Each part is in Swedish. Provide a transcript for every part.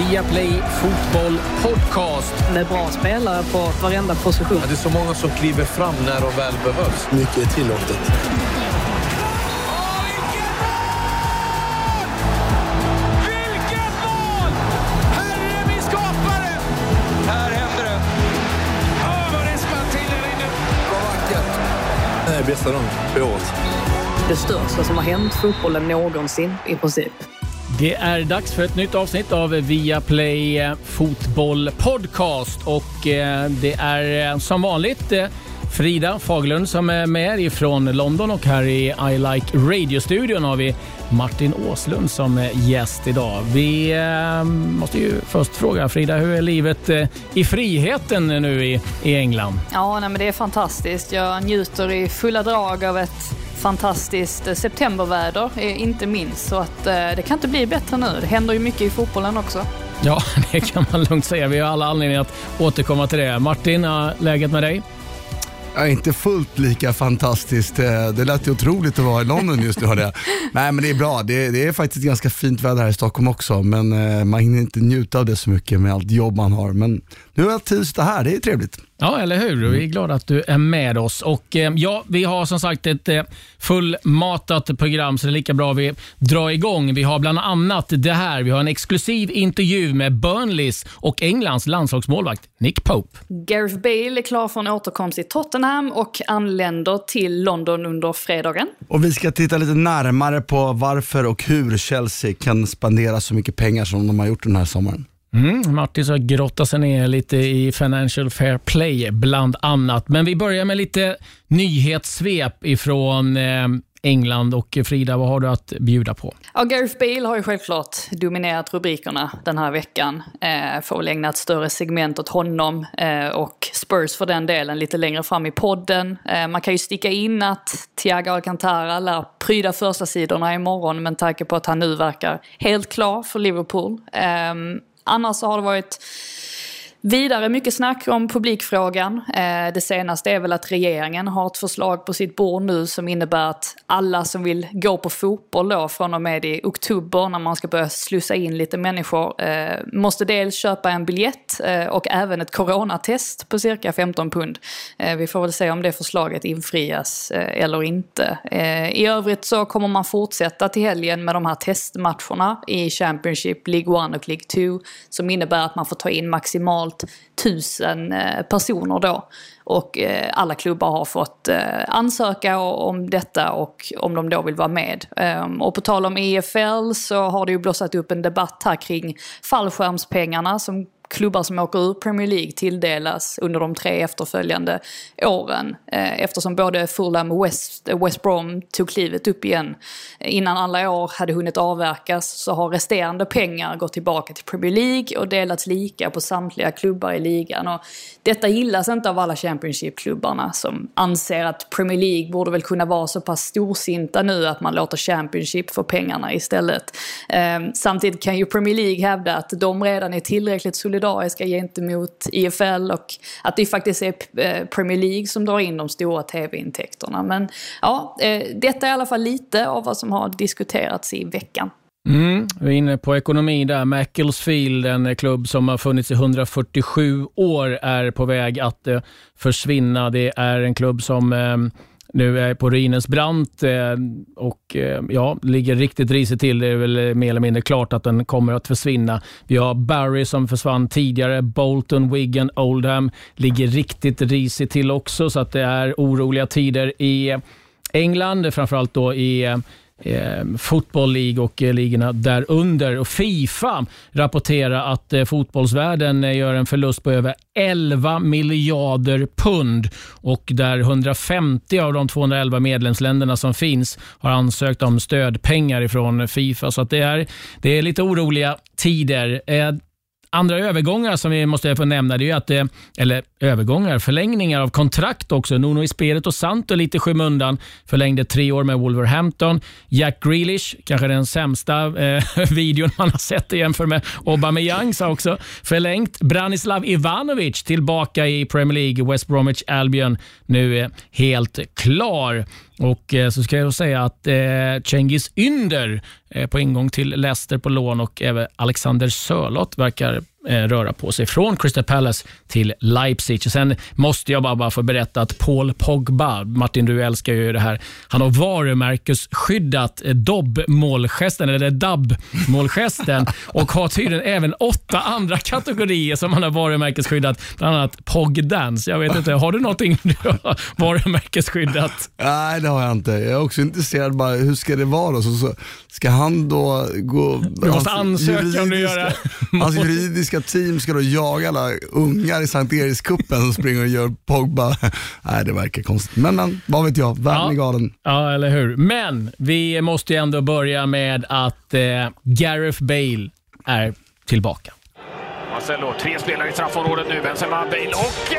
Viaplay Fotboll Podcast. Med bra spelare på varenda position. Ja, det är så många som kliver fram när de väl behövs. Mycket är tillåtet. Det är bästa dagen på året. Det största som har hänt fotbollen någonsin i princip. Det är dags för ett nytt avsnitt av Viaplay eh, Fotboll Podcast och eh, det är eh, som vanligt Frida Faglund som är med ifrån London och här i I Like Radio-studion har vi Martin Åslund som gäst idag. Vi måste ju först fråga Frida, hur är livet i friheten nu i, i England? Ja, nej, men det är fantastiskt. Jag njuter i fulla drag av ett fantastiskt eh, septemberväder, eh, inte minst. Så att eh, det kan inte bli bättre nu. Det händer ju mycket i fotbollen också. Ja, det kan man lugnt säga. Vi har alla anledning att återkomma till det. Martin, läget med dig? Ja, inte fullt lika fantastiskt. Det lät ju otroligt att vara i London just nu. Det. Nej, men det är bra. Det, det, är faktiskt ganska fint väder här i Stockholm också, men man hinner inte njuta av det så mycket med allt jobb man har. Men nu har jag tid att sitta här. Det är trevligt. Ja, eller hur? Vi är glada att du är med oss. Och eh, ja, Vi har som sagt ett eh, fullmatat program, så det är lika bra vi drar igång. Vi har bland annat det här. Vi har en exklusiv intervju med Burnleys och Englands landslagsmålvakt Nick Pope. Gareth Bale är klar för en återkomst i Tottenham och anländer till London under fredagen. Och Vi ska titta lite närmare på varför och hur Chelsea kan spendera så mycket pengar som de har gjort den här sommaren. Mm, Martin har grottat sig ner lite i Financial Fair Play bland annat. Men vi börjar med lite nyhetssvep ifrån eh, England och eh, Frida, vad har du att bjuda på? Ja, Gareth Bale har ju självklart dominerat rubrikerna den här veckan. Eh, får väl ägna ett större segment åt honom eh, och Spurs för den delen lite längre fram i podden. Eh, man kan ju sticka in att Thiago Alcantara lär pryda första sidorna imorgon med tanke på att han nu verkar helt klar för Liverpool. Ehm, Annars så har det varit Vidare mycket snack om publikfrågan. Eh, det senaste är väl att regeringen har ett förslag på sitt bord nu som innebär att alla som vill gå på fotboll då från och med i oktober när man ska börja slussa in lite människor eh, måste dels köpa en biljett eh, och även ett coronatest på cirka 15 pund. Vi får väl se om det förslaget infrias eller inte. I övrigt så kommer man fortsätta till helgen med de här testmatcherna i Championship, League 1 och League 2 som innebär att man får ta in maximalt totalt tusen eh, personer då. Och eh, alla klubbar har fått eh, ansöka om detta och om de då vill vara med. Ehm, och på tal om EFL så har det ju blossat upp en debatt här kring fallskärmspengarna som klubbar som åker ur Premier League tilldelas under de tre efterföljande åren. Eh, eftersom både Fulham och West, West Brom tog klivet upp igen innan alla år hade hunnit avverkas så har resterande pengar gått tillbaka till Premier League och delats lika på samtliga klubbar i ligan. Och detta gillas inte av alla Championship-klubbarna som anser att Premier League borde väl kunna vara så pass storsinta nu att man låter Championship få pengarna istället. Ehm, samtidigt kan ju Premier League hävda att de redan är tillräckligt solidariska solidariska gentemot IFL och att det faktiskt är eh, Premier League som drar in de stora tv-intäkterna. Men ja, eh, detta är i alla fall lite av vad som har diskuterats i veckan. Mm, vi är inne på ekonomi där. Macclesfield, en eh, klubb som har funnits i 147 år, är på väg att försvinna. Det är en klubb som nu är jag på ruinens brant eh, och eh, ja, ligger riktigt risigt till. Det är väl mer eller mindre klart att den kommer att försvinna. Vi har Barry som försvann tidigare, Bolton, Wigan, Oldham ligger riktigt risigt till också, så att det är oroliga tider i England, framförallt då i eh, eh, Football League och eh, ligorna därunder. Och Fifa rapporterar att eh, fotbollsvärlden eh, gör en förlust på över 11 miljarder pund och där 150 av de 211 medlemsländerna som finns har ansökt om stödpengar ifrån Fifa. Så att det, är, det är lite oroliga tider. Eh, Andra övergångar som vi måste få nämna, det är att, eh, eller övergångar, förlängningar av kontrakt också. Nuno Espirito Santo lite i skymundan. Förlängde tre år med Wolverhampton. Jack Grealish, kanske den sämsta eh, videon man har sett jämfört med Aubameyang sa också förlängt. Branislav Ivanovic tillbaka i Premier League. West Bromwich Albion nu är helt klar. Och eh, så ska jag säga att eh, Cengiz Ynder är på ingång till Leicester på lån och även Alexander Sörlott verkar röra på sig från Crystal Palace till Leipzig. Sen måste jag bara, bara få berätta att Paul Pogba, Martin du älskar ju det här, han har varumärkesskyddat eh, Dobb-målgesten, eller DAB-målgesten och har tydligen även åtta andra kategorier som han har varumärkesskyddat, bland annat Pogdance. Jag vet inte, har du någonting du har varumärkesskyddat? Nej, det har jag inte. Jag är också intresserad bara, hur ska det vara då? Så, så, ska han då gå... Du måste ansöka om du gör det. Hans juridiska team ska då jaga alla ungar i Sankt Erikscupen som springer och gör Pogba. Nej, det verkar konstigt. Men, men vad vet jag, världen Ja. är galen. Ja, eller hur. Men vi måste ju ändå börja med att eh, Gareth Bale är tillbaka. Marcelo, tre spelare i straffområdet nu. Benzema, Bale och...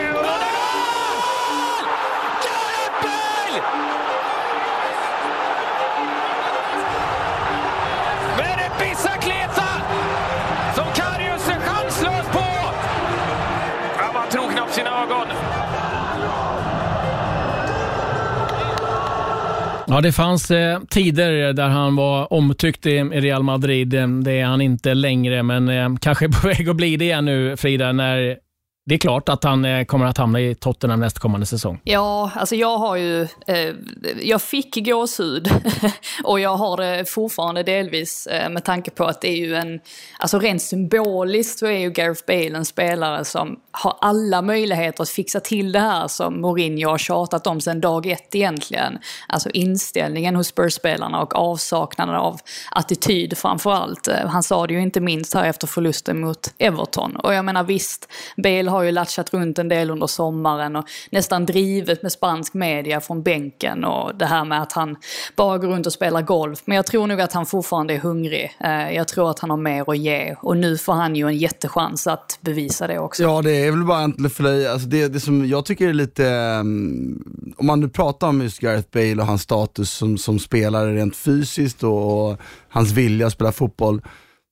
Ja, det fanns eh, tider där han var omtyckt i i Real Madrid. Eh, det är han inte längre, men eh, kanske på väg att bli det igen nu, Frida, när det är klart att han eh, kommer att hamna i Tottenham nästkommande säsong. Ja, alltså jag har ju, eh, jag fick gåshud och jag har det fortfarande delvis eh, med tanke på att det är ju en, alltså rent symboliskt så är ju Gareth Bale en spelare som har alla möjligheter att fixa till det här som Mourinho har tjatat om sedan dag ett egentligen. Alltså inställningen hos Spurs-spelarna och avsaknaden av attityd framför allt. Eh, han sa det ju inte minst här efter förlusten mot Everton. Och jag menar visst, Bale har ju latchat runt en del under sommaren och nästan drivet med spansk media från bänken och det här med att han bara går runt och spelar golf. Men jag tror nog att han fortfarande är hungrig. Eh, jag tror att han har mer att ge och nu får han ju en jättechans att bevisa det också. Ja, det är väl bara en för dig. Alltså det, det som jag tycker är lite, ehm, om man nu pratar om just Gareth Bale och hans status som, som spelare rent fysiskt och, och hans vilja att spela fotboll,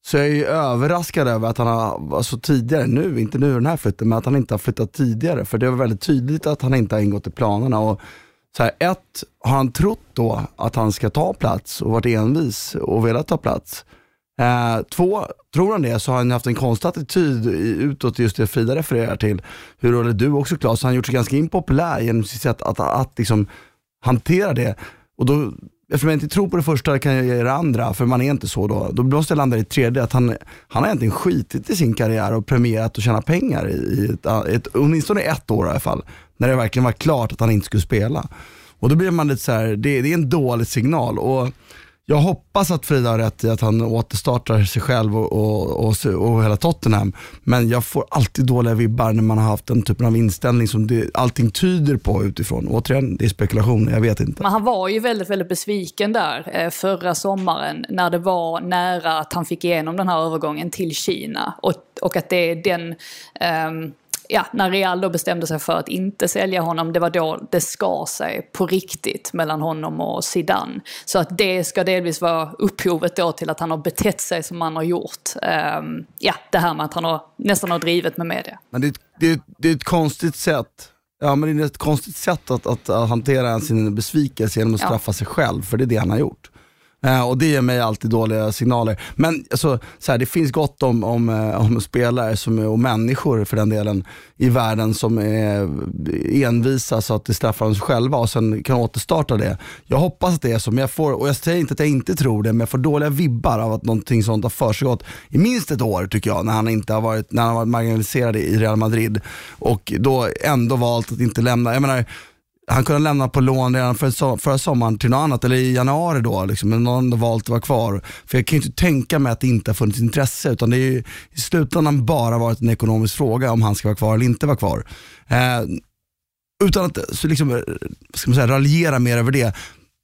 så jag är ju överraskad över att han har, alltså tidigare, nu, inte nu den här flytten, men att han inte har flyttat tidigare. För det var väldigt tydligt att han inte har ingått i planerna. Och så här, ett, har han trott då att han ska ta plats och varit envis och velat ta plats? Eh, två, tror han det så har han haft en konstig attityd i- utåt, just det Frida refererar till. Hur, håller du också Claes, han har gjort sig ganska impopulär genom sitt sätt att, att, att liksom hantera det. Och då, eftersom jag inte tror på det första kan jag ge det andra, för man är inte så då. Då måste jag landa i det tredje, att han, han har egentligen skitit i sin karriär och premierat och tjäna pengar i, ett, ett, åtminstone ett år i alla fall. När det verkligen var klart att han inte skulle spela. Och då blir man lite så här, det, det är en dålig signal. Och jag hoppas att Frida har rätt i att han återstartar sig själv och, och, och, och hela Tottenham. Men jag får alltid dåliga vibbar när man har haft den typen av inställning som det, allting tyder på utifrån. Återigen, det är spekulation, jag vet inte. Men han var ju väldigt, väldigt besviken där eh, förra sommaren när det var nära att han fick igenom den här övergången till Kina. Och, och att det är den... Um, ja, när Real då bestämde sig för att inte sälja honom, det var då det skar sig på riktigt mellan honom och Zidane. Så att det ska delvis vara upphovet då till att han har betett sig som han har gjort. Ehm, ja, det här med att han har, nästan har drivit med media. Men det, det, är- det är ett konstigt sätt. Ja men det är ett konstigt sätt att, att, att hantera sin besvikelse genom att Ja. straffa sig själv, för det är det han har gjort. Eh, och det ger mig alltid dåliga signaler. Men alltså, så här, det finns gott om, om, eh, om spelare som och människor för den delen i världen som är envisa så att det straffar dem själva och sen kan återstarta det. Jag hoppas att det är så, men jag får, och jag säger inte att jag inte tror det, men jag får dåliga vibbar av att någonting sånt har försiggått i minst ett år tycker jag, när han inte har varit, när han har varit marginaliserad i Real Madrid och då ändå valt att inte lämna. Jag menar, han kunde lämna på lån redan för, förra sommaren till något annat, eller i januari då, liksom, men någon har valt att vara kvar. För jag kan ju inte tänka mig att det inte har funnits intresse, utan det är ju i slutändan bara varit en ekonomisk fråga om han ska vara kvar eller inte vara kvar. Eh, utan att så liksom, eh, ska man säga, raljera mer över det.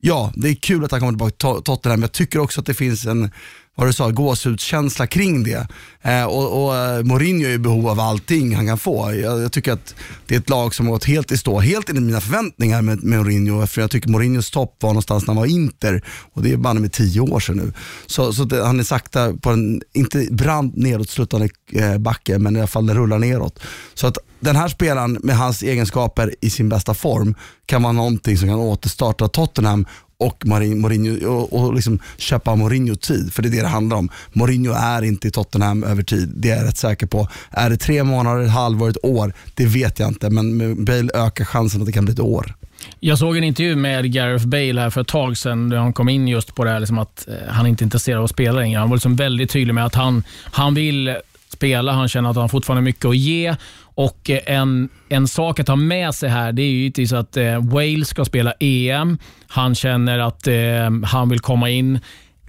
Ja, det är kul att han kommer tillbaka till Tottenham, men jag tycker också att det finns en vad du sa, gåshudskänsla kring det. Eh, och, och eh, Mourinho är i behov av allting han kan få. Jag, jag, tycker att det är ett lag som har gått helt i stå, helt enligt mina förväntningar med, med Mourinho. För jag tycker Mourinhos topp var någonstans när han var Inter och det är bara med tio år sedan nu. Så, så det, han är sakta på en, inte brant nedåtslutande eh, backe, men i alla fall den rullar neråt. Så att den här spelaren med hans egenskaper i sin bästa form kan vara någonting som kan återstarta Tottenham och Mourinho, och, och liksom köpa Mourinho-tid, för det är det det handlar om. Mourinho är inte i Tottenham över tid, det är jag rätt säker på. Är det tre månader, ett halvår, ett år? Det vet jag inte, men med Bale ökar chansen att det kan bli ett år. Jag såg en intervju med Gareth Bale här för ett tag sedan, där han kom in just på det här liksom att eh, han inte är intresserad av att spela längre. Han var liksom väldigt tydlig med att han, han vill spela, han känner att han fortfarande har mycket att ge och eh, en, en sak att ha med sig här det är givetvis att eh, Wales ska spela EM. Han känner att eh, han vill komma in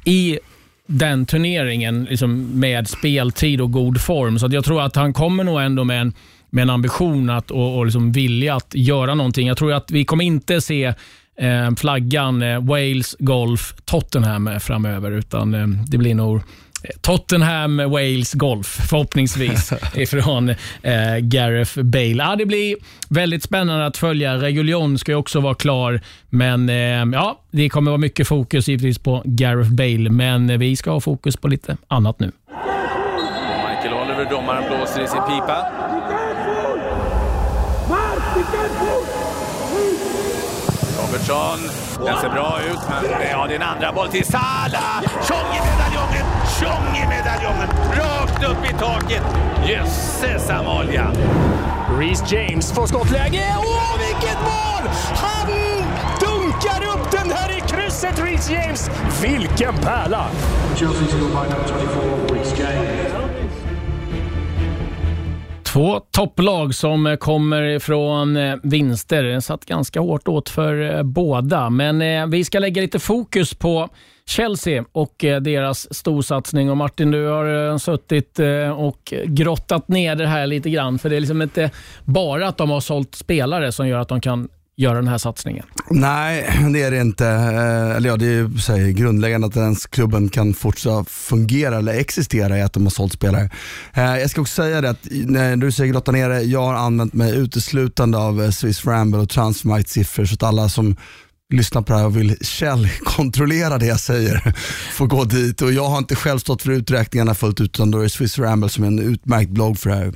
i den turneringen liksom med speltid och god form. Så jag tror att han kommer nog ändå med en, med en ambition att, och, och liksom vilja att göra någonting. Jag tror att vi kommer inte se eh, flaggan eh, Wales, Golf, Tottenham eh, framöver, utan eh, det blir nog Tottenham Wales Golf, förhoppningsvis, ifrån eh, Gareth Bale. Ja, det blir väldigt spännande att följa. Reguljon ska ju också vara klar, men eh, ja, det kommer vara mycket fokus givetvis på Gareth Bale, men vi ska ha fokus på lite annat nu. Michael Oliver, domaren, blåser i sin pipa. Robertson, den ser bra ut, men ja, det är en andra boll till Salah! Tjong i medaljongen! Tjong i medaljongen! Rakt upp i taket! Jösses Amalia! Reece James får skottläge. Åh, vilket mål! Han dunkar upp den här i krysset, Reece James. Vilken pärla! By number 24, Reece James. Två topplag som eh, kommer från eh, vinster. Det satt ganska hårt åt för eh, båda, men vi ska lägga lite fokus på Chelsea och deras storsatsning. Och Martin, du har suttit och grottat ner det här lite grann, för det är liksom inte bara att de har sålt spelare som gör att de kan göra den här satsningen? Nej, det är det inte. Eh, eller ja, det är säg, grundläggande att ens klubben kan fortsätta fungera eller existera i att de har sålt spelare. Eh, jag ska också säga det att när du säger grotta ner jag har använt mig uteslutande av eh, Swiss Ramble och Transfermarkt siffror så att alla som lyssnar på det här och vill källkontrollera det jag säger får gå dit. Och jag har inte själv stått för uträkningarna fullt ut utan då är det Swiss Ramble som är en utmärkt blogg för det här.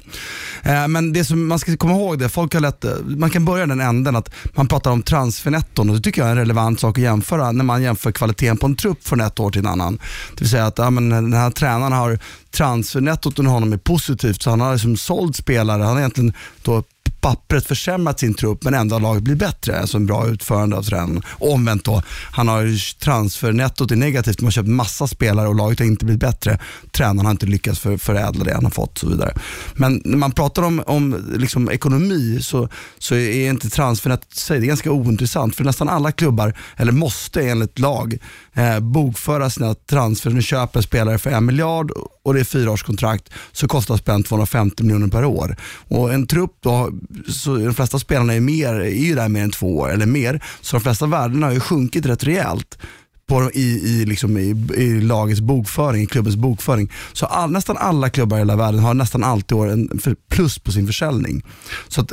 Eh, men det som man ska komma ihåg det, folk har lätt, eh, man kan börja den änden att man pratar om transfernetton och det tycker jag är en relevant sak att jämföra när man jämför kvaliteten på en trupp från ett år till en annan. Det vill säga att ja, men den här tränaren har transfernettot under honom är positivt så han har liksom sålt spelare, han har egentligen då pappret försämrat sin trupp men ändå har laget blivit bättre. Alltså en bra utförande av tränaren. Omvänt då, han har transfernettot är negativt, man har köpt massa spelare och laget har inte blivit bättre. Tränaren har inte lyckats för, förädla det han har fått och så vidare. Men när man pratar om, om liksom ekonomi så, så är inte transfernettot sig, det är ganska ointressant för nästan alla klubbar, eller måste enligt lag, eh, bokföra sina transfer. Nu köper spelare för en miljard och det är fyraårskontrakt så kostar spänn 250 miljoner per år. Och en trupp då, så de flesta spelarna är, mer, är ju där mer än två år eller mer, så de flesta värdena har ju sjunkit rätt rejält. På, i, i, liksom i, i, lagets bokföring, i klubbens bokföring. Så all, nästan alla klubbar i hela världen har nästan alltid år en plus på sin försäljning. Så att,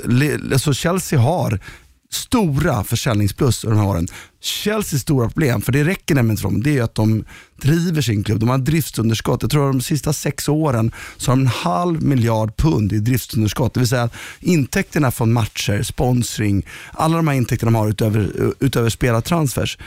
alltså Chelsea har stora försäljningsplus de här åren. Chelseas stora problem, för det räcker nämligen inte för dem, det är att de driver sin klubb. De har driftsunderskott. Jag tror att de sista sex åren så har de en halv miljard pund i driftsunderskott. Det vill säga intäkterna från matcher, sponsring, alla de här intäkterna de har utöver, utöver spelartransfers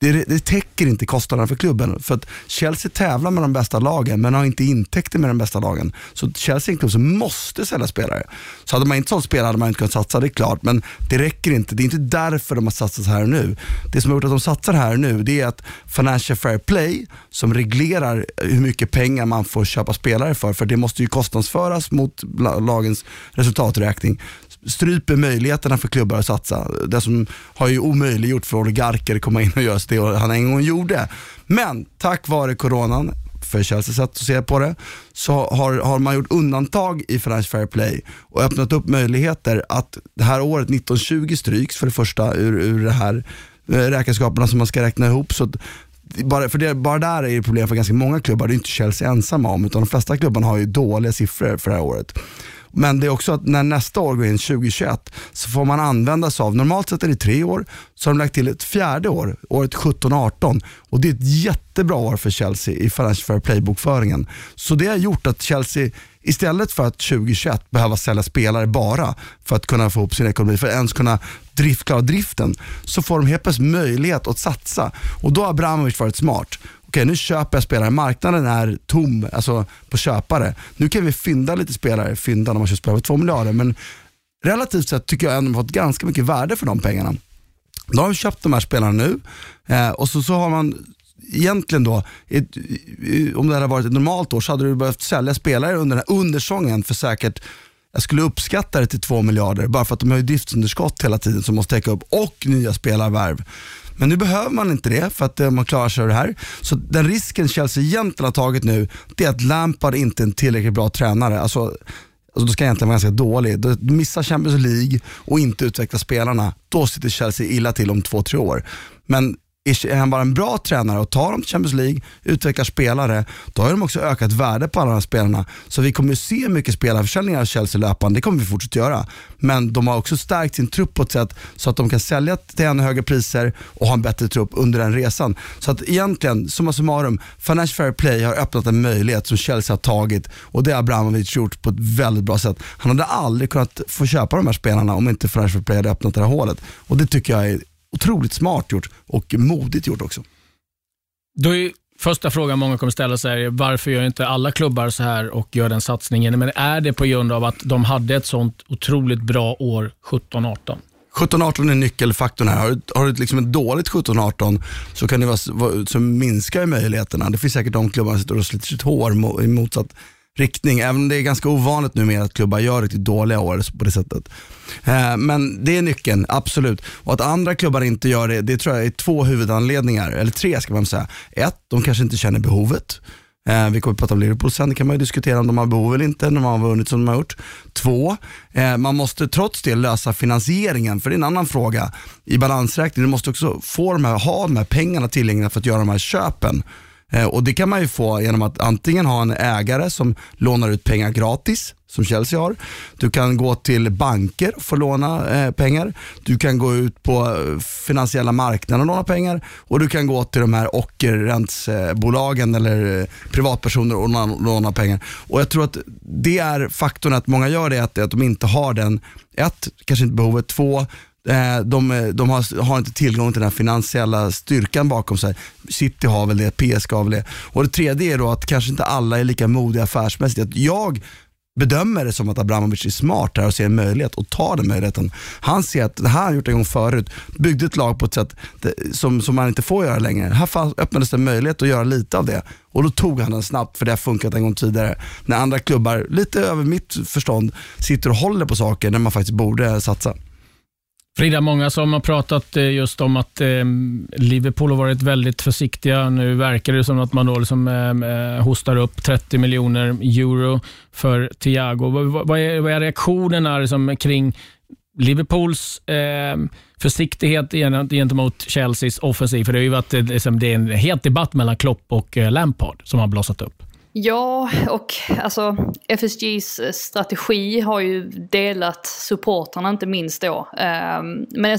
det, det täcker inte kostnaderna för klubben. För att Chelsea tävlar med de bästa lagen men har inte intäkter med de bästa lagen. Så Chelsea är en klubb som måste sälja spelare. Så hade man inte sålt spelare hade man inte kunnat satsa, det är klart. Men det räcker inte. Det är inte därför de har satsat här och nu. Det som har gjort att de satsar här och nu det är att Financial Fair Play som reglerar hur mycket pengar man får köpa spelare för, för det måste ju kostnadsföras mot lagens resultaträkning stryper möjligheterna för klubbar att satsa. Det som har ju omöjliggjort för oligarker att komma in och göra det han en gång gjorde. Men tack vare coronan, för Chelseas sätt att se på det, så har, har man gjort undantag i Financial Fair Play och öppnat upp möjligheter att det här året 1920 stryks för det första ur, ur det här eh, räkenskaperna som man ska räkna ihop. Så bara, för det, bara där är det problem för ganska många klubbar, det är inte Chelsea ensamma om, utan de flesta klubbarna har ju dåliga siffror för det här året. Men det är också att när nästa år går in, 2021, så får man använda sig av, normalt sett är det tre år, så har de lagt till ett fjärde år, året 17-18. Och det är ett jättebra år för Chelsea i Financial Fair Play-bokföringen. Så det har gjort att Chelsea Istället för att 2021 behöva sälja spelare bara för att kunna få ihop sin ekonomi, för att ens kunna drift, klara driften, så får de helt plötsligt möjlighet att satsa. Och då har Abramovic varit smart. Okej, nu köper jag spelare. Marknaden är tom alltså på köpare. Nu kan vi fynda lite spelare, fynda när man köper spelare för 2 miljarder, men relativt sett tycker jag ändå fått ganska mycket värde för de pengarna. Då har de köpt de här spelarna nu eh, och så, så har man egentligen då, ett, om det hade varit ett normalt år så hade du behövt sälja spelare under, den här undersången för säkert jag skulle uppskatta det till 2 miljarder bara för att de har ju driftsunderskott hela tiden som måste täcka upp och nya spelarvärv. Men nu behöver man inte det för att eh, man klarar sig av det här. Så den risken Chelsea egentligen har tagit nu, det är att Lampard inte är en tillräckligt bra tränare. Alltså, alltså då ska jag egentligen vara ganska dålig. Då missar Champions League och inte utveckla spelarna, då sitter Chelsea illa till om två, tre år. Men är han bara en bra tränare och tar dem till Champions League, utvecklar spelare, då har de också ökat värde på alla de här spelarna. Så vi kommer se mycket spelarförsäljningar av Chelsea löpande, det kommer vi fortsätta göra. Men de har också stärkt sin trupp på ett sätt så att de kan sälja till ännu högre priser och ha en bättre trupp under den resan. Så att egentligen, summa summarum, Financial Fair Play har öppnat en möjlighet som Chelsea har tagit och det har Abramovic gjort på ett väldigt bra sätt. Han hade aldrig kunnat få köpa de här spelarna om inte Financial Fair Play hade öppnat det här hålet. Och det tycker jag är otroligt smart gjort och modigt gjort också. Då är första frågan många kommer ställa sig är varför gör inte alla klubbar så här och gör den satsningen? Men är det på grund av att de hade ett sånt otroligt bra år 17-18? 17-18 är nyckelfaktorn här. Har du, har du liksom ett dåligt 17-18 så, kan det vara, så minskar möjligheterna. Det finns säkert de klubbar som sitter och sliter sitt hår i motsatt riktning. Även om det är ganska ovanligt numera att klubbar gör riktigt dåliga år på det sättet. Eh, men det är nyckeln, absolut. Och att andra klubbar inte gör det, det tror jag är två huvudanledningar, eller tre ska man säga. Ett, de kanske inte känner behovet. Eh, vi kommer att prata om Liverpool sen, det kan man ju diskutera om de har behov eller inte, när de har vunnit som de har gjort. Två, eh, man måste trots det lösa finansieringen, för det är en annan fråga i balansräkningen. Du måste också få de här, ha de här pengarna tillgängliga för att göra de här köpen. Eh, och Det kan man ju få genom att antingen ha en ägare som lånar ut pengar gratis, som Chelsea har. Du kan gå till banker och få låna eh, pengar. Du kan gå ut på eh, finansiella marknaden och låna pengar och du kan gå till de här ockerräntsbolagen eller eh, privatpersoner och låna, låna, pengar. Och Jag tror att det är faktorn att många gör det, att, att de inte har den, ett, kanske inte behovet, två, Eh, de, de har, har, inte tillgång till den finansiella styrkan bakom sig. City har väl det, PSG har väl det. Och det tredje är då att kanske inte alla är lika modiga affärsmässigt. Att jag bedömer det som att Abramovic är smart här och ser en möjlighet och tar den möjligheten. Han ser att det här har han gjort en gång förut, byggde ett lag på ett sätt som, som man inte får göra längre. Här öppnades det en möjlighet att göra lite av det och då tog han den snabbt för det har funkat en gång tidigare. När andra klubbar, lite över mitt förstånd, sitter och håller på saker när man faktiskt borde satsa. Frida, många som har pratat eh, just om att ehm, Liverpool har varit väldigt försiktiga. Nu verkar det som att man då liksom, ehm, eh, hostar upp 30 miljoner euro för Thiago. Vad, är, vad är reaktionerna liksom, kring Liverpools eh, försiktighet gentemot Chelseas offensiv? För det har ju varit eh, liksom, det är en het debatt mellan Klopp och Lampard som har blossat upp. Ja, och alltså FSGs eh, strategi har ju delat supportrarna inte minst då. Ehm, men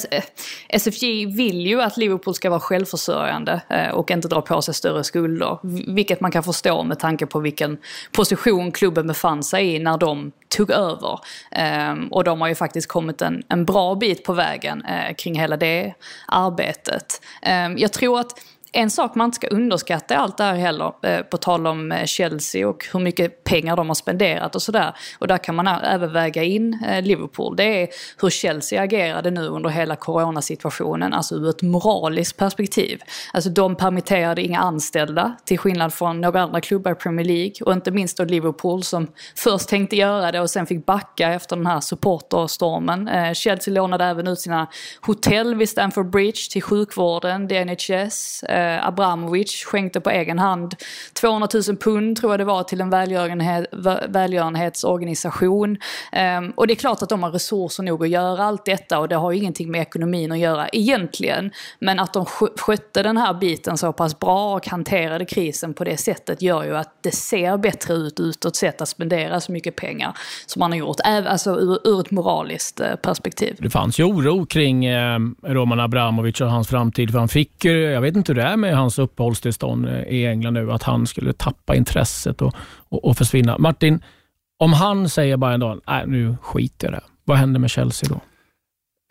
SFG eh, vill ju att Liverpool ska vara självförsörjande eh, och inte dra på sig större skulder. Vilket man kan förstå med tanke på vilken position klubben befann sig i när de tog över. Ehm, och de har ju faktiskt kommit en, en bra bit på vägen kring hela det arbetet. Ehm, jag tror att en sak man inte ska underskatta i allt det här heller, eh, på tal om eh, Chelsea och hur mycket pengar de har spenderat och sådär. Och där kan man även väga in eh, Liverpool. Det är hur Chelsea agerade nu under hela coronasituationen, alltså ur ett moraliskt perspektiv. Alltså de permitterade inga anställda, till skillnad från några andra klubbar i Premier League. Och inte minst då Liverpool som först tänkte göra det och sen fick backa efter den här supporterstormen. Chelsea lånade även ut sina hotell vid Stamford Bridge till sjukvården, DNHS. Eh, Abramovic skänkte på egen hand 200 000 pund tror jag det var till en välgörenhet, välgörenhetsorganisation. Eh, och det är klart att de har resurser nog att göra allt detta och det har ju ingenting med ekonomin att göra egentligen. Men att de skötte den här biten så pass bra och hanterade krisen på det sättet gör ju att det ser bättre ut utåt sett att spendera så mycket pengar som man har gjort, alltså ur, ur ett moraliskt eh, perspektiv. Det fanns ju oro kring eh, Roman Abramovic och hans framtid, för han fick, jag vet inte hur det är med hans uppehållstillstånd eh, i England nu, att han skulle tappa intresset och, och, och försvinna. Martin, om han säger bara en dag, nej nu skiter jag i det. Vad händer med Chelsea då?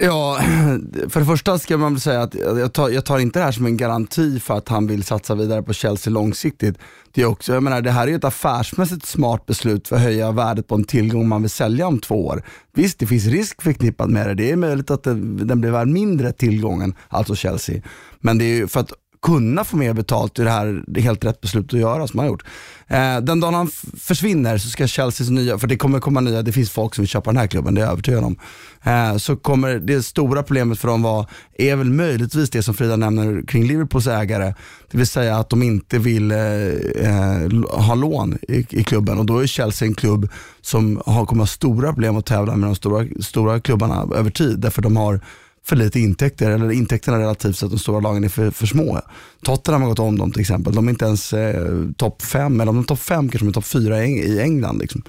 Ja, för det första ska man väl säga att jag tar, jag tar, inte det här som en garanti för att han vill satsa vidare på Chelsea långsiktigt. Det, är också, jag menar, det här är ett affärsmässigt smart beslut för att höja värdet på en tillgång man vill sälja om två år. Visst, det finns risk förknippat med det. Det är möjligt att det, den blir värd mindre tillgången, alltså Chelsea. Men det är för att kunna få mer betalt i det här helt rätt beslut att göra som han har gjort. Eh, den dagen han försvinner så ska Chelseas nya, för det kommer komma nya, det finns folk som vill köpa den här klubben, det är jag övertygad om. Eh, så kommer det stora problemet för dem vara, är väl möjligtvis det som Frida nämner kring Liverpools ägare. Det vill säga att de inte vill eh, eh ha lån i, i, klubben och då är Chelsea en klubb som har, kommer ha stora problem att tävla med de stora, stora klubbarna över tid. Därför de har för lite intäkter, eller intäkterna relativt sett de stora lagen är för, för små. Tottenham har gått om dem till exempel. De är inte ens eh, topp fem, eller om de är topp fem kanske de är topp fyra i, i England. Liksom.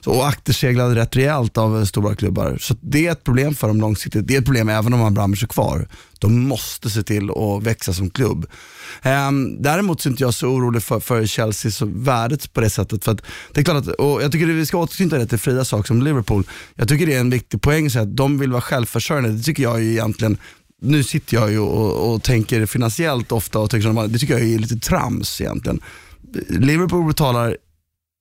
Så, och akterseglade rätt rejält av eh, stora klubbar. Så det är ett problem för dem långsiktigt. Det är ett problem även om Abramovic är kvar. De måste se till att växa som klubb. Um, däremot är inte jag så orolig för, för Chelseas värdet på det sättet. För att, det är klart att, och jag tycker att vi ska återknyta det till Fridas sak som Liverpool. Jag tycker det är en viktig poäng så att de vill vara självförsörjande. Det tycker jag är egentligen nu sitter jag ju och, och tänker finansiellt ofta och tycker, det tycker jag är lite trams egentligen. Liverpool betalar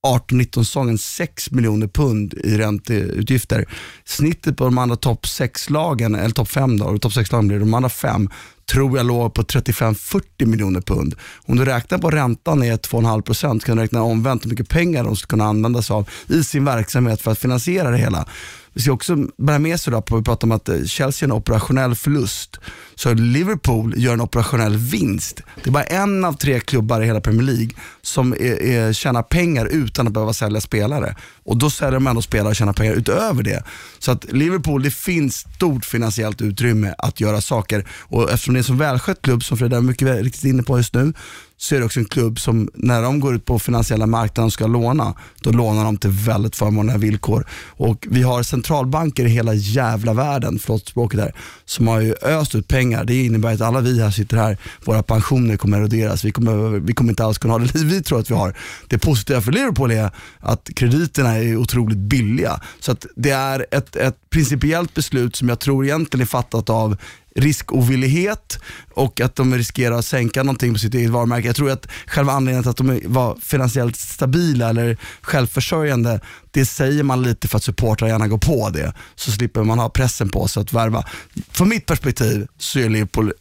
18-19 säsongen 6 miljoner pund i ränteutgifter. Snittet på de andra topp 6-lagen, eller topp 5 då, topp 6-lagen blir de andra fem, tror jag låg på 35-40 miljoner pund. Om du räknar på räntan är 2,5% kan du räkna omvänt hur mycket pengar de skulle kunna använda sig av i sin verksamhet för att finansiera det hela. Vi ska också bära med sig då på att vi pratar om att eh, Chelsea är en operationell förlust. Så Liverpool gör en operationell vinst. Det är bara en av tre klubbar i hela Premier League som är, är, tjänar pengar utan att behöva sälja spelare. Och då säljer de ändå spelare och tjänar pengar utöver det. Så att Liverpool, det finns stort finansiellt utrymme att göra saker. Och eftersom det är en så välskött klubb som Frida är mycket riktigt inne på just nu, så är det också en klubb som när de går ut på finansiella marknaden och ska låna, då lånar de till väldigt förmånliga villkor. Och vi har centralbanker i hela jävla världen, förlåt språket där, som har ju öst ut pengar. Det innebär att alla vi här sitter här, våra pensioner kommer eroderas. Vi kommer, vi kommer inte alls kunna ha det liv vi tror att vi har. Det positiva för Liverpool är att krediterna är otroligt billiga. Så att det är ett, ett principiellt beslut som jag tror egentligen är fattat av riskovillighet och att de riskerar att sänka någonting på sitt eget varumärke. Jag tror att själva anledningen till att de var finansiellt stabila eller självförsörjande, det säger man lite för att supportrar gärna går på det. Så slipper man ha pressen på sig att värva. Från mitt perspektiv så är Liverpool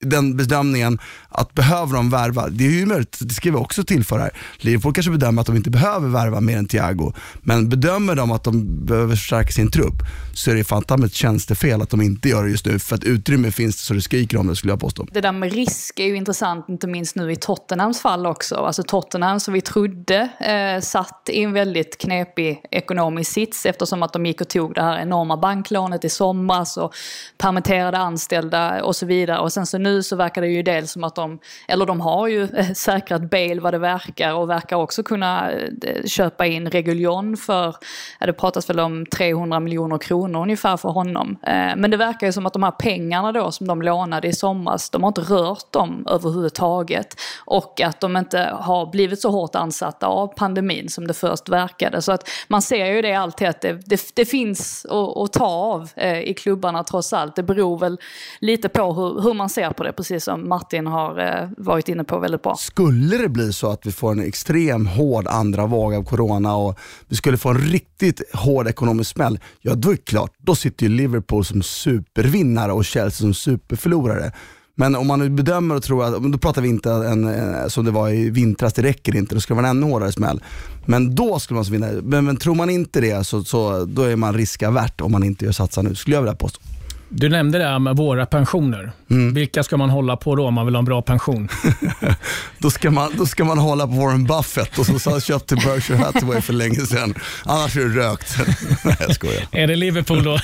den bedömningen att behöver de värva, det är ju möjligt, det ska vi också tillföra här. Liverpool kanske bedömer att de inte behöver värva mer än Thiago, men bedömer de att de behöver förstärka sin trupp så är det fan ett tjänstefel att de inte gör det just nu, för att utrymme finns det så det skriker om det skulle jag påstå. Det där med risk är ju intressant, inte minst nu i Tottenhams fall också. Alltså Tottenham som vi trodde eh, satt i en väldigt knepig ekonomisk sits eftersom att de gick och tog det här enorma banklånet i somras och permitterade anställda och så vidare. Och sen så nu så verkar det ju dels som att de, eller de har ju eh, säkrat Bale vad det verkar och verkar också kunna eh, köpa in Reguljon för, ja, det pratas väl om 300 miljoner kronor ungefär för honom. Eh, men det verkar ju som att de här pengarna då som de lånade i somras, de har inte rört dem överhuvudtaget. Och att de inte har blivit så hårt ansatta av pandemin som det först verkade. Så att man ser ju det alltid att det, det, det finns att, att, ta av i klubbarna trots allt. Det beror väl lite på hur, hur man ser på det, precis som Martin har eh, varit inne på väldigt bra. Skulle det bli så att vi får en extrem hård andra våg av corona och vi skulle få en riktigt hård ekonomisk smäll, ja då är det klart, då sitter ju Liverpool som supervinnare och Chelsea som superförlorare. Men om man nu bedömer och tror att, då pratar vi inte en, eh, som det var i vintras, det räcker inte, då ska det vara en ännu hårdare smäll. Men då skulle man vinna. Men, men tror man inte det så, så då är man riskavärt om man inte gör satsa nu, skulle jag vilja påstå. Du nämnde det här med våra pensioner. Mm. Vilka ska man hålla på då om man vill ha en bra pension? Då ska, man, då ska man hålla på Warren Buffett och så köpte Berkshire Hathaway för länge sedan. Annars är det rökt. Nej, jag skojar. Är det Liverpool då?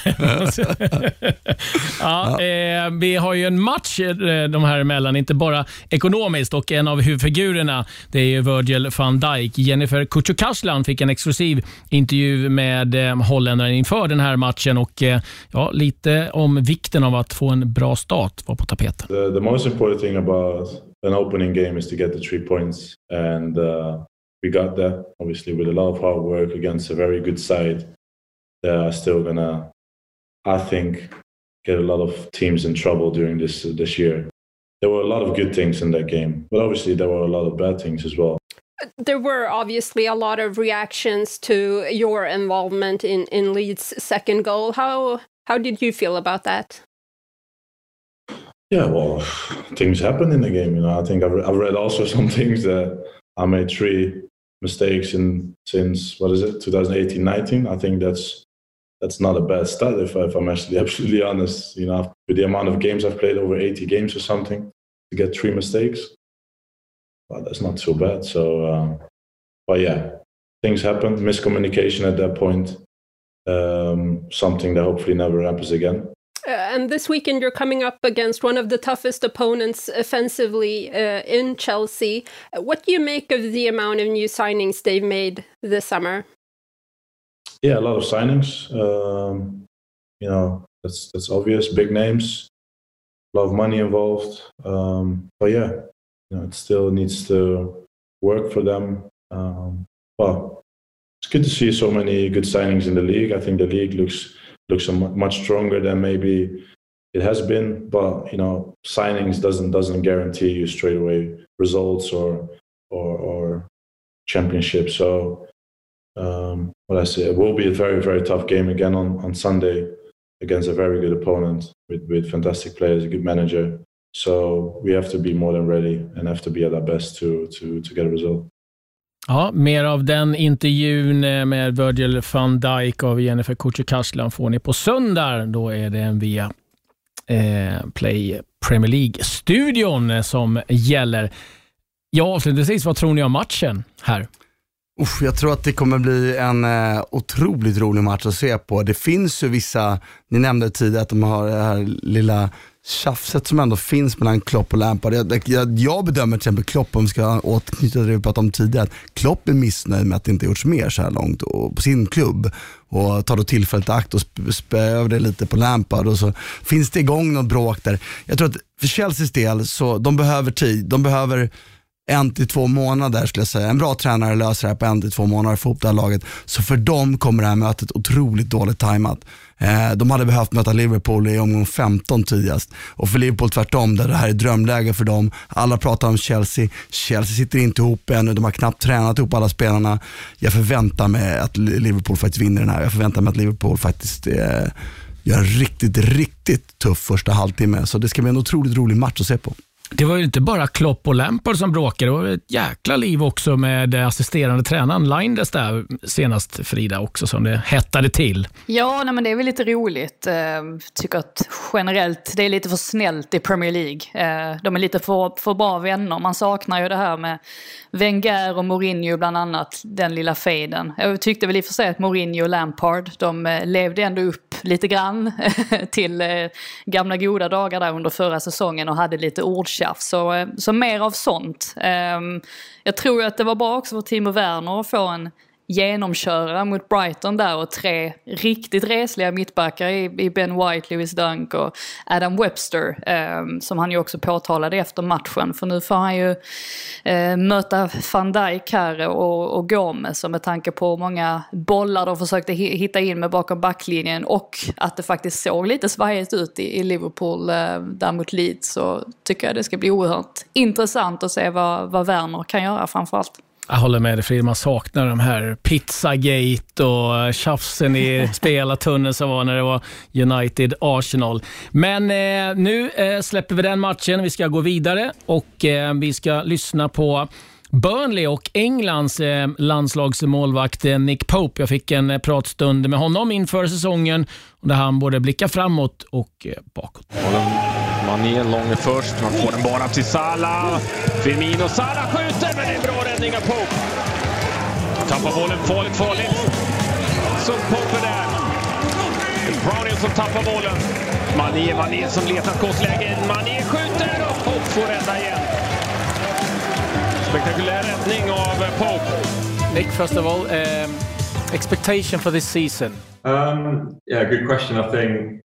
ja, eh, vi har ju en match eh, de här emellan, inte bara ekonomiskt och en av huvudfigurerna det är Virgil van Dijk. Jennifer Kücükaslan fick en exklusiv intervju med eh, holländaren inför den här matchen och eh, ja, lite om vikten av att få en bra start var på tapeten. The, the most important thing about an opening game is to get the three points, and uh, we got that. Obviously, with a lot of hard work against a very good side, they are still gonna, I think, get a lot of teams in trouble during this this year. There were a lot of good things in that game, but obviously there were a lot of bad things as well. There were obviously a lot of reactions to your involvement in, in Leeds' second goal. How how did you feel about that? Yeah, well, things happen in the game. You know, I think I've, I've read also some things that I made three mistakes in since what is it, 2018, 19. I think that's that's not a bad start if, if I'm actually absolutely honest. You know, with the amount of games I've played, over 80 games or something, to get three mistakes, well, that's not so bad. So, um, but yeah, things happen. Miscommunication at that point. Um, something that hopefully never happens again. Uh, and this weekend, you're coming up against one of the toughest opponents offensively uh, in Chelsea. What do you make of the amount of new signings they've made this summer? Yeah, a lot of signings. Um, you know, that's that's obvious. Big names, a lot of money involved. Um, but yeah, you know, it still needs to work for them. Um, well, good to see so many good signings in the league. I think the league looks looks much stronger than maybe it has been. But you know, signings doesn't doesn't guarantee you straight away results or or, or championship. So um, what I say, it will be a very, very tough game again on, on Sunday against a very good opponent with, with fantastic players, a good manager. So we have to be more than ready and have to be at our best to, to, to get a result. Ja, mer av den intervjun eh, med Virgil van Dijk av Jennifer Kutjekaslan får ni på söndag. Då är det en via eh, Play Premier League-studion eh, som gäller. Ja, avslutningsvis, vad tror ni om matchen här? Uff, jag tror att det kommer bli en eh, otroligt rolig match att se på. Det finns ju vissa, ni nämnde tidigare att de har det här lilla tjafset som ändå finns mellan Klopp och Lampard. Jag, jag, jag bedömer till exempel Klopp, om vi ska återknyta till det vi pratade om tidigare, att Klopp är missnöjd med att det inte gjorts mer så här långt och, på sin klubb och tar då tillfället i akt och sp- över det lite på Lampard och så finns det igång något bråk där. Jag tror att för Chelseas del, så de behöver tid. De behöver en till två månader skulle jag säga. En bra tränare löser det här på en till två månader, få ihop det här laget. Så för dem kommer det här mötet otroligt dåligt tajmat. Eh, de hade behövt möta Liverpool i omgång 15 tidigast. Och för Liverpool tvärtom, där det här är drömläge för dem. Alla pratar om Chelsea. Chelsea sitter inte ihop ännu, de har knappt tränat ihop alla spelarna. Jag förväntar mig att Liverpool faktiskt vinner den här. Jag förväntar mig att Liverpool faktiskt eh, gör en riktigt, riktigt tuff första halvtimme. Så det ska bli en otroligt rolig match att se på. Det var ju inte bara Klopp och Lampard som bråkade. Det var ett jäkla liv också med assisterande tränaren Lindes där senast, Frida, också som det hettade till. Ja, nej, men det är väl lite roligt. Jag tycker att generellt det är lite för snällt i Premier League. Eh, de är lite för, för bra vänner. Man saknar ju det här med Wenger och Mourinho bland annat, den lilla fejden. Jag tyckte väl i och för sig att Mourinho och Lampard, de eh, levde ändå upp lite grann till gamla goda dagar där under förra säsongen och hade lite ordkänsla tjafs. Så, eh, så mer av sånt. Ehm, jag tror ju att det var bra också för Timo Werner att få en genomköra mot Brighton där och tre riktigt resliga mittbackar i, i Ben White, Lewis Dunk och Adam Webster. Eh, som han ju också påtalade efter matchen. För nu får han ju eh, möta van Dijk här och, och Gomez. Och med tanke på hur många bollar de försökte hitta in med bakom backlinjen och att det faktiskt såg lite svajigt ut i, i Liverpool eh, där mot Leeds. Så tycker jag det ska bli oerhört intressant att se vad, vad Werner kan göra framförallt. Jag håller med dig Frid, man saknar de här Pizzagate och tjafsen i spelartunneln som var när det var United-Arsenal. Men eh, nu eh, släpper vi den matchen, vi ska gå vidare och eh, vi ska lyssna på Burnley och Englands eh, landslagsmålvakt eh, Nick Pope. Jag fick en eh, pratstund med honom inför säsongen där han både blickar framåt och eh, bakåt. Mané lång först, man får den bara till Salah. Firmino, Salah skjuter, men det är bra räddning av Pope. Tappar bollen, farligt, farligt. Så Pope är där. Browning som tappar bollen. Mané, Mané som letar skottläge. Mané skjuter och Pope får rädda igen. Spektakulär räddning av Pope. Nick, first of all, um, expectation for this season? Um, yeah, good question. I think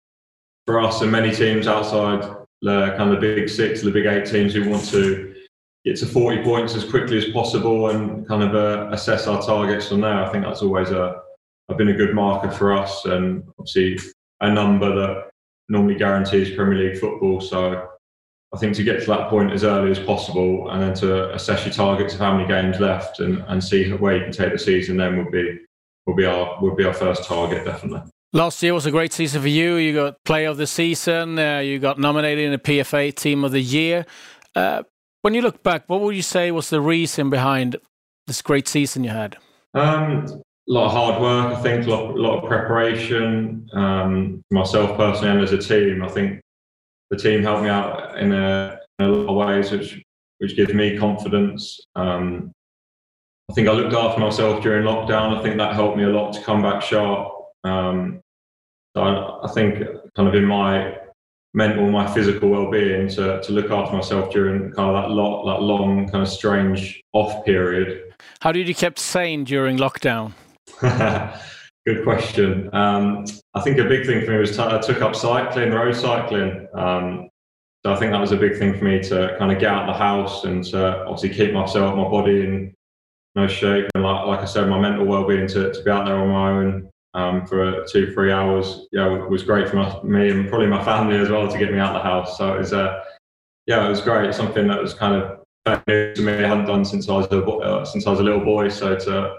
for us and many teams outside the kind of big six, the big eight teams who want to get to 40 points as quickly as possible and kind of uh, assess our targets from there. I think that's always a, a been a good marker for us and obviously a number that normally guarantees Premier League football. So I think to get to that point as early as possible and then to assess your targets of how many games left and, and see where you can take the season then would be will be our would be our first target definitely. Last year was a great season for you. You got Player of the Season. Uh, you got nominated in the PFA Team of the Year. Uh, when you look back, what would you say was the reason behind this great season you had? Um, a lot of hard work, I think, a lot, a lot of preparation. Um, myself personally and as a team, I think the team helped me out in a, in a lot of ways, which which gives me confidence. Um, I think I looked after myself during lockdown. I think that helped me a lot to come back sharp. Um, so I, I, think kind of in my mental, my physical well-being to, to look after myself during kind of that lot, that long kind of strange off period. How did you keep sane during lockdown? Good question. Um, I think a big thing for me was t- I took up cycling, road cycling. Um, so I think that was a big thing for me to kind of get out of the house and to obviously keep myself, my body in no shape. And like, like I said, my mental well-being to, to be out there on my own um, for two, three hours, yeah, was great for my, me and probably my family as well to get me out of the house. So it was, uh, yeah, it was great. Something that was kind of new to me. I hadn't done since I was a, uh, since I was a little boy. So to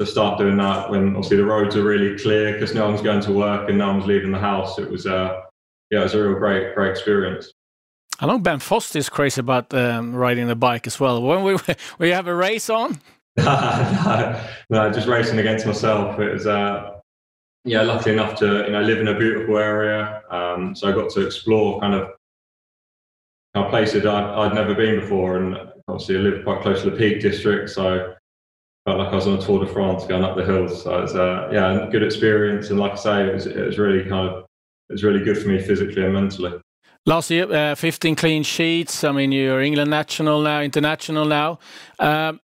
to start doing that when obviously the roads are really clear because no one's going to work and no one's leaving the house, it was uh, yeah, it was a real great great experience. I know Ben Foster is crazy about um, riding the bike as well. When we we have a race on? no, no, just racing against myself. It was uh, yeah, lucky enough to you know live in a beautiful area, um, so I got to explore kind of places I'd, I'd never been before, and obviously I live quite close to the Peak District, so felt like I was on a Tour de France going up the hills. So it's uh, yeah, good experience, and like I say, it was, it was really kind of it was really good for me physically and mentally. Last year, uh, 15 clean sheets. I mean, you're England national now, international now. Um,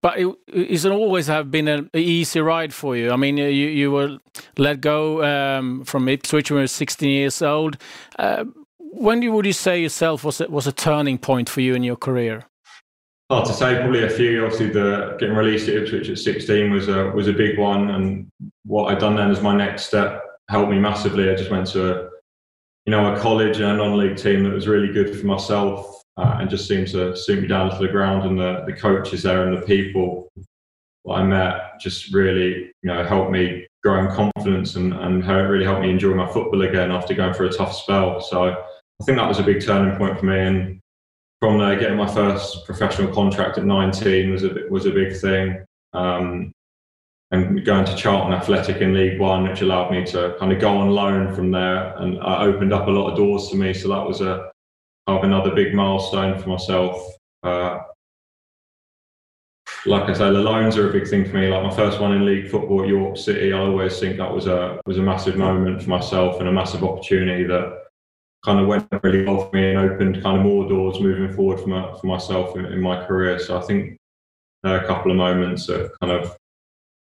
but it isn't always have been an easy ride for you. I mean, you you were let go um, from Ipswich when you were 16 years old. Uh, when would you say yourself was was a turning point for you in your career? Hard to say. Probably a few. Obviously, the getting released at Ipswich at 16 was a was a big one, and what I'd done then as my next step helped me massively. I just went to a, you know a college and a non-league team that was really good for myself uh, and just seemed to suit me down to the ground. And the, the coaches there and the people that I met just really, you know, helped me grow in confidence and, and really helped me enjoy my football again after going through a tough spell. So I think that was a big turning point for me. And from there, getting my first professional contract at 19 was a, was a big thing. Um, and going to Charlton Athletic in League One, which allowed me to kind of go on loan from there, and it opened up a lot of doors to me. So that was a of another big milestone for myself. Uh, like I say, the loans are a big thing for me. Like my first one in league football at York City, I always think that was a was a massive moment for myself and a massive opportunity that kind of went really well for me and opened kind of more doors moving forward for, my, for myself in, in my career. So I think a couple of moments that kind of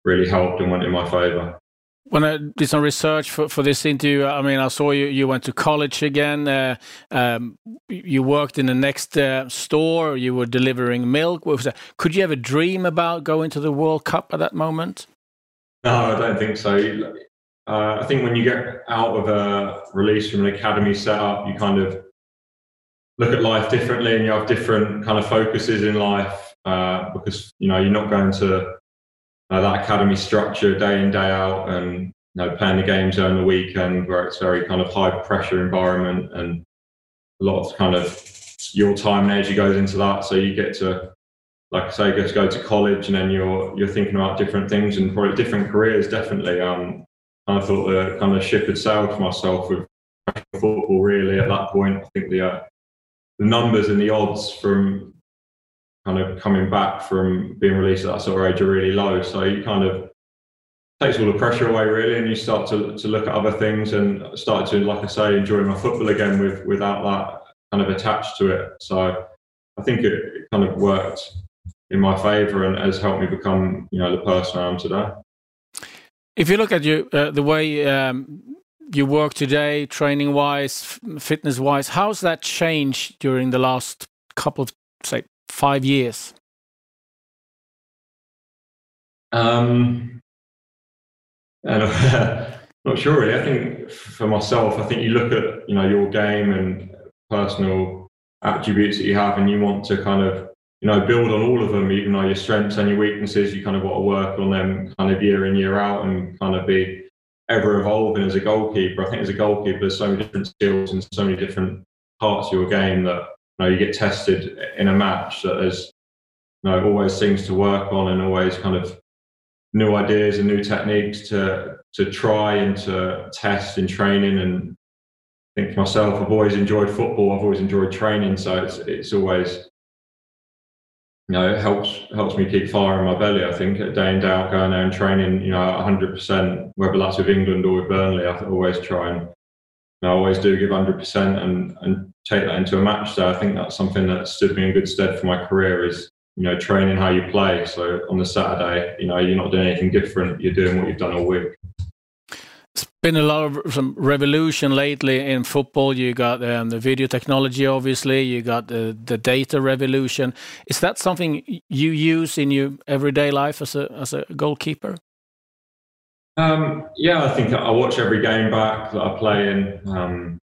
really helped and went in my favour when I did some research for, for this interview, I mean, I saw you, you went to college again. Uh, um, you worked in the next uh, store. You were delivering milk. Could you ever dream about going to the World Cup at that moment? No, I don't think so. Uh, I think when you get out of a release from an academy setup, you kind of look at life differently and you have different kind of focuses in life uh, because, you know, you're not going to uh, that academy structure day in day out and you know playing the games on the weekend where it's very kind of high pressure environment and a lot of kind of your time and energy goes into that so you get to like I say, just go to college and then you're you're thinking about different things and probably different careers. Definitely, um, I thought the kind of ship had sailed for myself with football. Really, at that point, I think the uh, the numbers and the odds from kind of coming back from being released at that sort of age are really low. So you kind of takes all the pressure away really, and you start to to look at other things and start to, like I say, enjoy my football again with without that kind of attached to it. So I think it, it kind of worked in my favour and has helped me become, you know, the person I am today. If you look at you, uh, the way um, you work today, training wise, fitness wise, how's that changed during the last couple of, say, five years? Um, and, not sure really. I think for myself, I think you look at you know your game and personal attributes that you have, and you want to kind of you know, build on all of them, even though your strengths and your weaknesses, you kind of want to work on them kind of year in, year out and kind of be ever evolving as a goalkeeper. I think as a goalkeeper, there's so many different skills and so many different parts of your game that know you get tested in a match that there's you know always things to work on and always kind of new ideas and new techniques to to try and to test in training and I think for myself I've always enjoyed football I've always enjoyed training so it's it's always you know, it helps helps me keep fire in my belly. I think day in day out, going there and training, you know, 100 percent, whether that's with England or with Burnley, I always try and you know, I always do give 100 percent and and take that into a match. So I think that's something that stood me in good stead for my career is you know training how you play. So on the Saturday, you know, you're not doing anything different. You're doing what you've done all week It's been a lot of some revolution lately in football. You got um, the video technology, obviously. You got the the data revolution. Is that something you use in your everyday life as a as a goalkeeper? Um, yeah, I think I watch every game back that I play in. Um,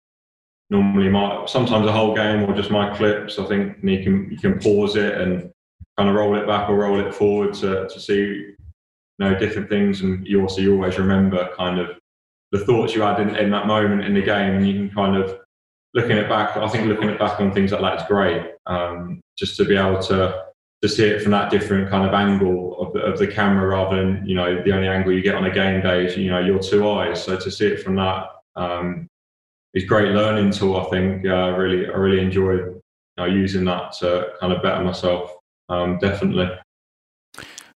normally, my sometimes a whole game or just my clips. I think you can you can pause it and kind of roll it back or roll it forward to to see you know different things, and you also you always remember kind of the thoughts you had in, in that moment in the game, and you can kind of looking it back. I think looking it back on things like that is great. Um, just to be able to to see it from that different kind of angle of the, of the camera rather than you know the only angle you get on a game day is you know your two eyes. So to see it from that um, is great learning tool. I think uh, really I really enjoy you know, using that to kind of better myself. Um, definitely.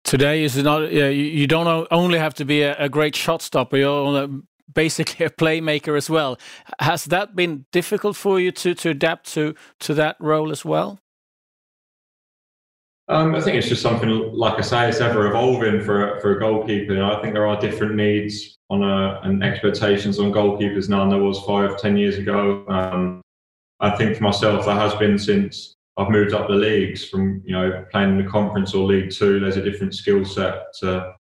Today is not. Uh, you don't only have to be a, a great shot stopper. You're basically a playmaker as well. Has that been difficult for you to, to adapt to, to that role as well? Um, I think it's just something, like I say, it's ever evolving for, for a goalkeeper. You know, I think there are different needs on a, and expectations on goalkeepers now than there was five, ten years ago. Um, I think for myself, that has been since I've moved up the leagues from, you know, playing in the conference or League Two. There's a different skill set to,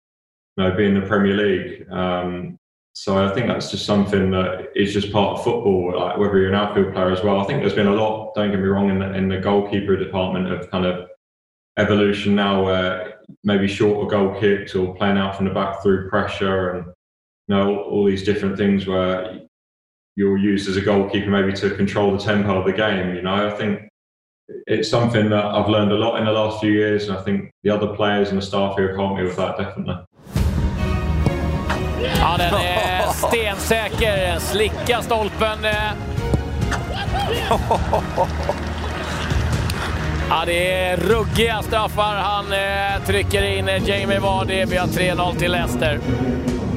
you know, being in the Premier League. Um, so I think that's just something that is just part of football, like whether you're an outfield player as well. I think there's been a lot, don't get me wrong, in the, in the goalkeeper department of kind of evolution now where maybe shorter goal kicks or playing out from the back through pressure and you know all these different things where you're used as a goalkeeper maybe to control the tempo of the game. You know, I think it's something that I've learned a lot in the last few years, and I think the other players and the staff here have helped me with that definitely. Ja, den är stensäker. Slicka stolpen. Ja, det är ruggiga straffar han eh, trycker in. Eh, Jamie Vardy. Vi har 3-0 till Leicester.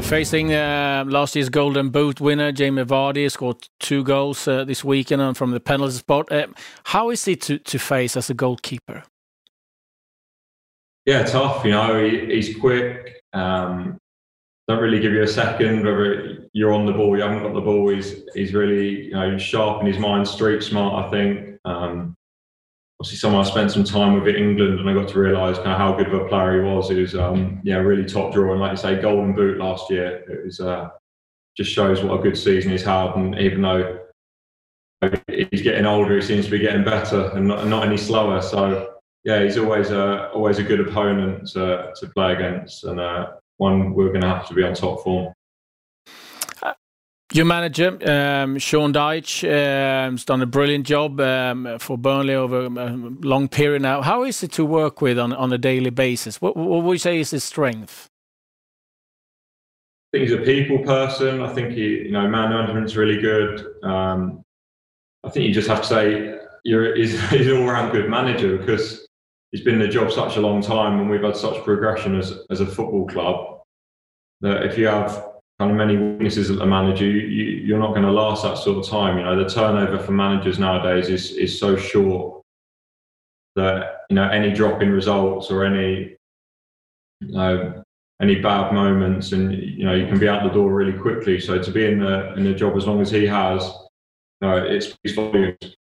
Facing uh, last year's Golden Boot winner, Jamie Vardy, scored two goals uh, this weekend from the penalty spot. Uh, how is he to, to face as a goalkeeper? Yeah, tough. You know, he, he's quick. Um, don't really give you a second whether you're on the ball, you haven't got the ball. He's he's really you know sharp in his mind, street smart. I think. Um, obviously, someone I spent some time with at England, and I got to realise kind of how good of a player he was. He was um, yeah really top drawer, and like you say, golden boot last year. It was uh, just shows what a good season he's had, and even though he's getting older, he seems to be getting better and not, not any slower. So yeah, he's always a always a good opponent to, to play against, and uh, one we're going to have to be on top form. Your manager, um, Sean Dyche, um, has done a brilliant job um, for Burnley over a long period now. How is it to work with on, on a daily basis? What, what would you say is his strength? I think he's a people person. I think he, you know, man management's really good. Um, I think you just have to say you're he's, he's an all-round good manager because he's been in the job such a long time and we've had such progression as as a football club that if you have kind of many weaknesses as the manager, you, you, you're not going to last that sort of time. You know, the turnover for managers nowadays is is so short that you know any drop in results or any you know any bad moments, and you know you can be out the door really quickly. So to be in the in the job as long as he has, you know, it speaks volumes.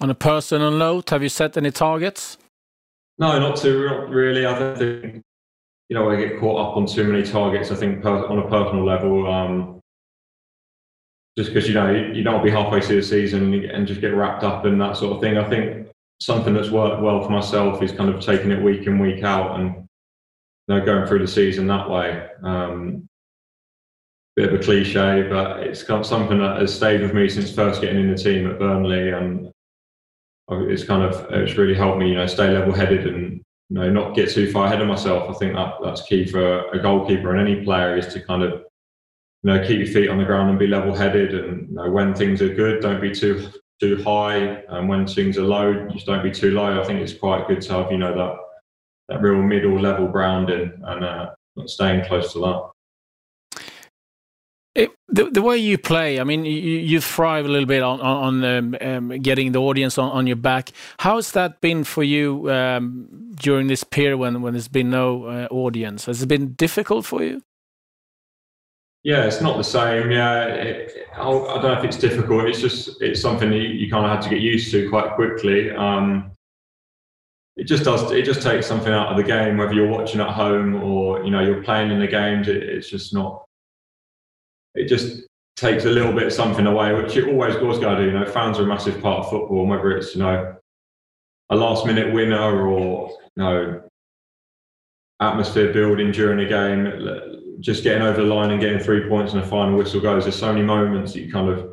On a personal note, have you set any targets? No, not too really. I don't think you know I get caught up on too many targets. I think per, on a personal level, um, just because you know you, don't be halfway through the season and just get wrapped up in that sort of thing. I think something that's worked well for myself is kind of taking it week in week out and you know, going through the season that way. Um, bit of a cliche, but it's kind of something that has stayed with me since first getting in the team at Burnley, and it's kind of it's really helped me, you know, stay level-headed and you know not get too far ahead of myself. I think that that's key for a goalkeeper and any player is to kind of you know keep your feet on the ground and be level-headed, and you know, when things are good, don't be too too high, and when things are low, just don't be too low. I think it's quite good to have you know that that real middle level grounding and uh, staying close to that. It, the, the way you play, I mean, you, you thrive a little bit on, on um, um, getting the audience on, on your back. How has that been for you um, during this period when, when there's been no uh, audience? Has it been difficult for you? Yeah, it's not the same. Yeah, it, I don't know if it's difficult. It's just it's something you, you kind of had to get used to quite quickly. Um, it just does. It just takes something out of the game, whether you're watching at home or you know you're playing in the games. It, it's just not it just takes a little bit of something away, which it always was going to do. You know, fans are a massive part of football, and whether it's you know a last minute winner or you know atmosphere building during a game, just getting over the line and getting three points and a final whistle goes. There's so many moments that you kind of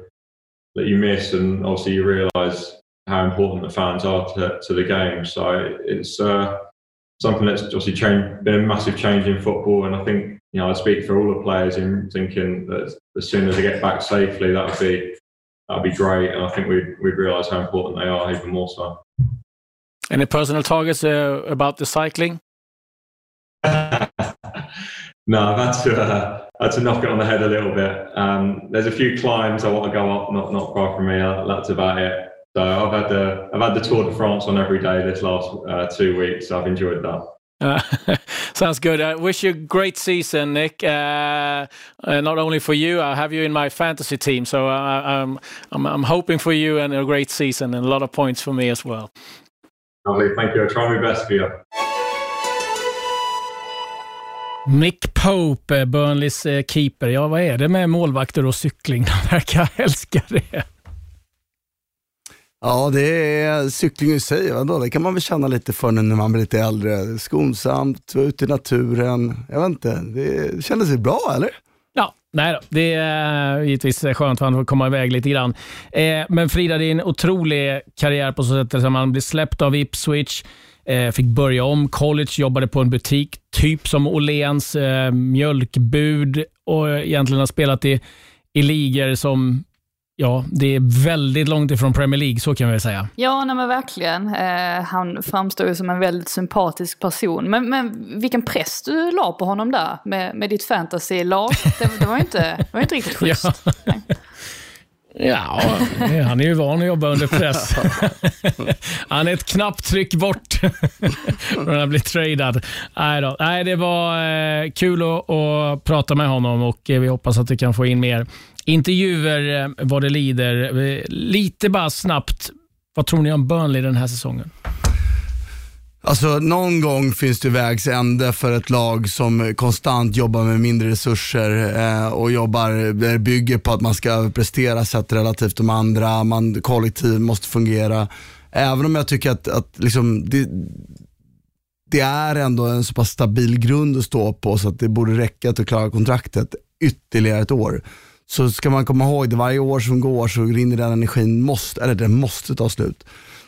that you miss, and obviously you realise how important the fans are to, to the game. So it's uh, something that's obviously changed, been a massive change in football, and I think you know I speak for all the players in thinking that as soon as they get back safely, that would be that would be great, and I think we'd we'd realise how important they are even more so. Any personal targets uh, about the cycling? no, I've had to uh, had to knock it on the head a little bit. Um, there's a few climbs I want to go up, not not far from me. That's about it. So I've had the I've had the Tour de France on every day this last uh, two weeks. So I've enjoyed that. Uh, sounds good. I wish you a great season, Nick. Uh, uh, not only for you, I have you in my fantasy team, so I, am I'm, I'm hoping for you and a great season and a lot of points for me as well. Lovely, thank you. I'll try my best for you. Mick Pope, Burnleys eh, keeper. Ja, vad är det med målvakter och cykling? De verkar älska det. Ja, det är cykling i sig. Vadå? Det kan man väl känna lite för nu när man blir lite äldre. Skonsamt, vara ute i naturen. Jag vet inte, det kändes det bra eller? Ja, nej då. Det är eh, givetvis skönt för honom att komma iväg lite grann. Eh, men Frida, det är en otrolig karriär på så sätt att man blir släppt av Ipswich, eh, fick börja om college, jobbade på en butik, typ som Åhléns mjölkbud och egentligen har spelat i, i ligor som Ja, det är väldigt långt ifrån Premier League, så kan vi säga. Ja, nej men verkligen. Eh, han framstår ju som en väldigt sympatisk person. Men, men vilken press du la på honom där med, med ditt fantasy-lag. Det, det, var ju inte, det var inte riktigt schysst. ja. Ja, han är ju van att jobba under press. han är ett knapptryck bort från att bli tradad. Nej, då. Nej det var eh, kul att, att, prata med honom och eh, vi hoppas att vi kan få in mer intervjuer eh, vad det lider. Eh, lite bara snabbt, vad tror ni om Burnley den här säsongen? Alltså någon gång finns det vägs ände för ett lag som konstant jobbar med mindre resurser eh, och jobbar, eh, bygger på att man ska överprestera sett relativt de andra, man, kollektiv måste fungera. Även om jag tycker att, att liksom, det, det är ändå en så pass stabil grund att stå på så att det borde räcka till att klara kontraktet ytterligare ett år så ska man komma ihåg det varje år som går så rinner den energin, måste, eller den måste ta slut.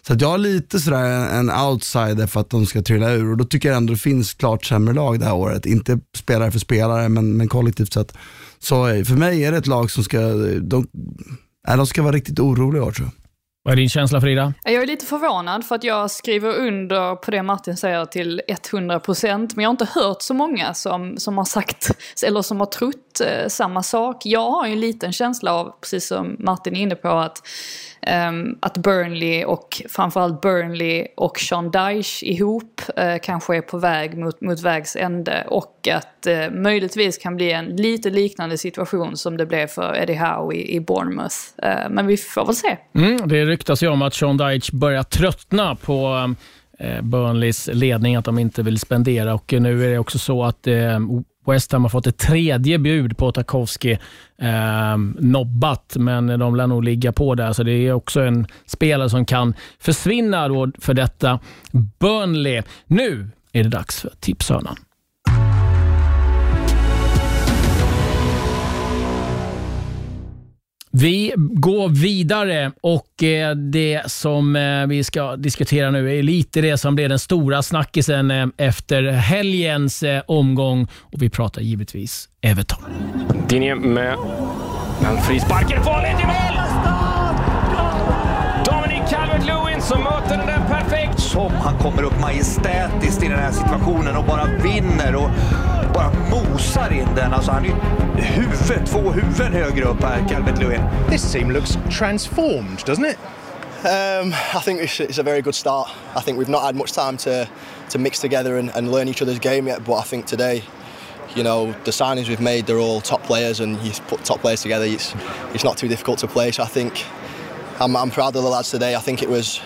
Så att jag har lite sådär en outsider för att de ska trilla ur och då tycker jag ändå det finns klart sämre lag det här året. Inte spelare för spelare men, men kollektivt sett. Så eh, för mig är det ett lag som ska, eh, de, nej, de ska vara riktigt oroliga i år tror jag. Vad är din känsla Frida? Jag är lite förvånad för att jag skriver under på det Martin säger till 100% men jag har inte hört så många som, som har sagt eller som har trott eh, samma sak. Jag har ju en liten känsla av, precis som Martin är inne på, att Ehm, att Burnley och framförallt Burnley och Sean Dyche ihop uh, kanske är på väg mot, mot vägs ände och att uh, möjligtvis kan bli en lite liknande situation som det blev för Eddie Howe i, i Bournemouth. Uh, men vi får väl se. Mm, det ryktas ju om att Sean Dyche börjar tröttna på Burnleys ledning, att de inte vill spendera och nu är det också så att West Ham har fått ett tredje bud på Tarkovsky eh, nobbat, men de lär nog ligga på där. Så det är också en spelare som kan försvinna då för detta Burnley. Nu är det dags för tipshörnan. Vi går vidare och eh, det som eh, vi ska diskutera nu är lite det som blev den stora snackisen eh, efter helgens omgång och vi pratar givetvis Everton. Dinje med en frispark. Är farligt i mål! Dominic Calvert-Lewin som möter den där. Som han kommer upp majestätiskt i den här situationen och bara vinner och bara mosar in den. Alltså han är huvudet, två huvuden högre upp här, Calvert Lewin. This team looks transformed, doesn't it? Um, I think it's, a very good start. I think we've not had much time to, to mix together and, and learn each other's game yet, but I think today you know the signings we've made they're all top players and you put top players together it's it's not too difficult to play so I think I'm, I'm proud of the lads today I think it was